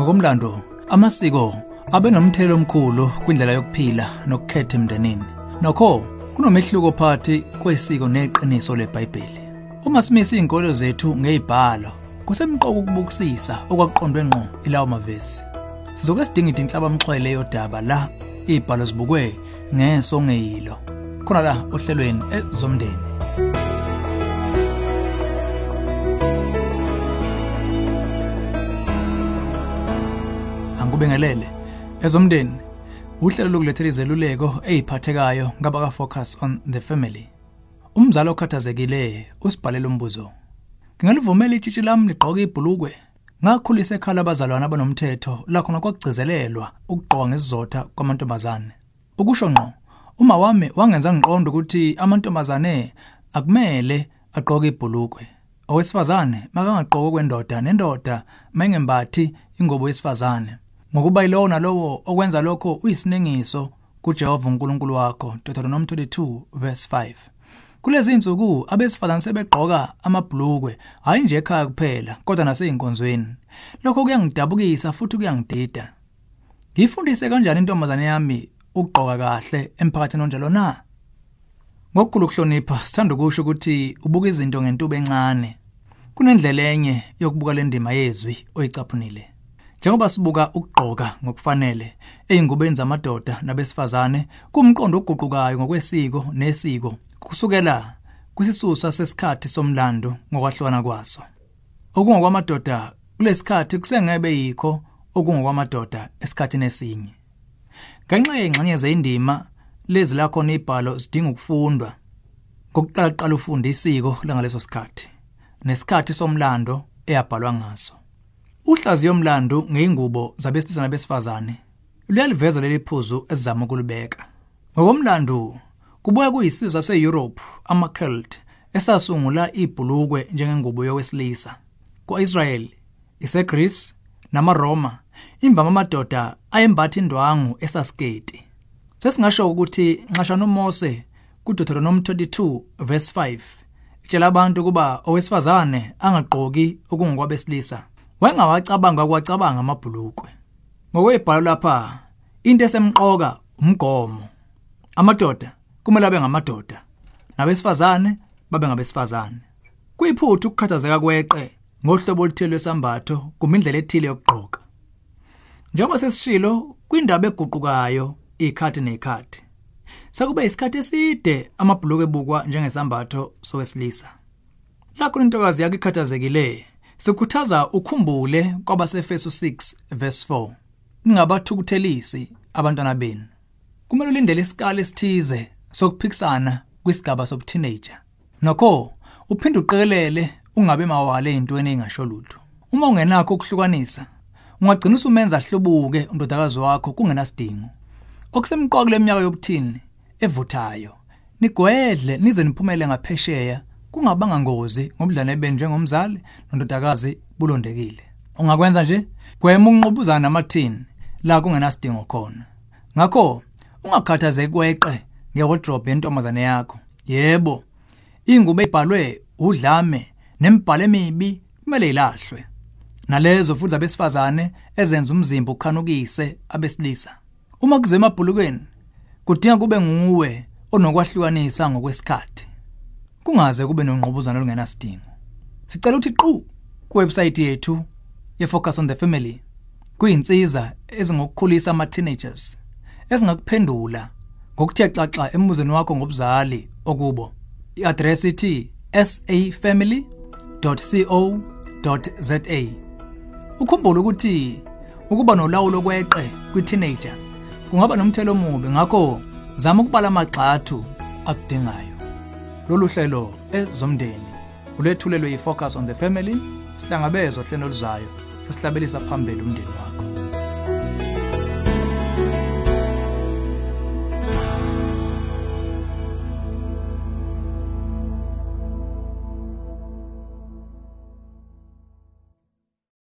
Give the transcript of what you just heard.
Ngokomlando, amasiko abe nomthelo omkhulu kwindlela yokuphila nokukhetha emndenini. Nokho kunomehluko phakathi kwesiko neqiniso leBhayibheli. Uma simisa izinkolo zethu ngezibhalo, kusemqoka ukubukisisa okwaqondwe ngqo ilawo mavesi. Sizoke sidinga inhlaba mxhwele yodaba la izibhalo zibukwe ngeso ngeyilo. Khona la ohlelweni ezomndeni. Angikubingelele ezomndeni uhlelo lokulethela izeluleko eziphathekayo ngaba ka focus on the family. Umzali okhathazekile usibhalela umbuzo. Ngingalivumela itshitshi lami ligqoke ibhulukwe. Ngakhulisa ekhala abazalwane abanomthetho la khona kwakugcizelelwa ukugqoka ngesizotha kwamantombazane. Ukusho ngqo, uma wami wangenza ngiqonda ukuthi amantombazane akumele agqoke ibhulukwe. Owesifazane makangagqoki kwendoda nendoda mayengembathi ingobo yesifazane. Ngokuba yilowo nalowo okwenza lokho uyisinengiso kuJehova uNkulunkulu wakho. Deuteronomy 22 verse 5. Kulezi insuku abesifazane sebegqoka amabhlukwe hayi nje ekhaya kuphela kodwa naseyinkonzweni. Lokho kuyangidabukisa futhi kuyangidida. Ngifundise kanjani intombazane yami ukugqoka kahle emphakathini onjalo na? Ngokukhulu ukuhlonipha sithanda ukusho ukuthi ubuka izinto ngentuba encane. Kunendlela enye yokubuka le ndima yezwi oyicaphunile. Njengoba sibuka ukugqoka ngokufanele ezingubeni zamadoda nabesifazane kumqondo oguqukayo ngokwesiko nesiko kusukela kwisisusa sesikhathi somlando ngokwahlukana kwaso. Okungokwamadoda kulesikhathi kusengebe yikho okungokwamadoda esikhathini esinye. Ngenxa yengxenye zeindima lezi la khona ibhalo sidinga ukufundwa. Ngokuqala qala ufunda isiko langaleso sikhathi nesikhathi somlando eyabhalwa ngaso. Uhlaziyo omlando ngeingubo zabesilisa nabesifazane luyaliveza leli phuzu esizama ukulibeka. Ngokomlando kubuya kuyisizwe saseEurope amaCelt esasungula ibhulukwe njengengubo yowesilisa. Kwa-Israel, iseGreece namaRoma imvama amadoda ayembatha indwangu esasketi. Sesingasho ukuthi nxashana uMose kuDeuteronomy 22 verse 5 itshela abantu kuba owesifazane angagqoki okungokwabesilisa. Wayengawacabanga kwacabanga amabhulukwe. Ngokwebhalo lapha into esemqoka umgomo. Amadoda kumele abe ngamadoda nabesifazane babe ngabesifazane. Kuyiphuthu ukukhathazeka kweqe ngohlobo oluthile lwesambatho kumindlela ethile yokugqoka. Njengoba sesishilo kwindaba eguqukayo ikhathi nekhathi. Sekube isikhathi eside amabhuluku ebukwa njengesambatho sowesilisa. Lakho intokazi yakhe ikhathazekile sikhuthaza ukhumbule kwabasefeso 6 verse 4. Ningabathukuthelisi abantwana benu. Kumele ulindele isikali esithize sokuphikisana kwisigaba sobuteenager. Nokho uphinde uqikelele ungabe mawale ezintweni engasho lutho. Uma ungenakho ukuhlukanisa, ungagcina usumenza ahlubuke undodakazi wakho kungenasidingo. Okusemqoka leminyaka yobuthini evuthayo. Nigwedle nize niphumele ngaphesheya kungabanga ngozi ngobudlane benu njengomzali nondodakazi bulondekile. Ungakwenza nje gwema ukunqubuzana namathini la kungenasidingo khona. Ngakho ungakhathazeki kweqe ngewardrobe yentombazane yakho. Yebo, ingubo ebhalwe udlame nemibhalo emibi kumele ilahlwe. Nalezo futhi abesifazane ezenza umzimba ukhanukise abesilisa. Uma kuze emabhulukweni kudinga kube nguwe onokwahlukanisa ngokwesikhathi. Kungaze kube nongqubuzana olungenasidingo. Sicela ukuthi qhu kuwebsite yethu ye Focus on the Family kuyinsiza ezingokukhulisa ama teenagers ezingakuphendula ngokuthe xaxa emuzweni wakho ngobuzali okubo. I-address ithi safamily.co.za. Ukhumbule ukuthi ukuba nolawulo kweqe kwi-teenager kungaba nomthelo omubi ngakho zama ukubala amagxathu akudingayo. Lolu hlelo ezomndeni ulethulelwe yi-Focus on the Family sihlangabezwa hlelo luzayo sesihlabelisa phambili umndeni wakho.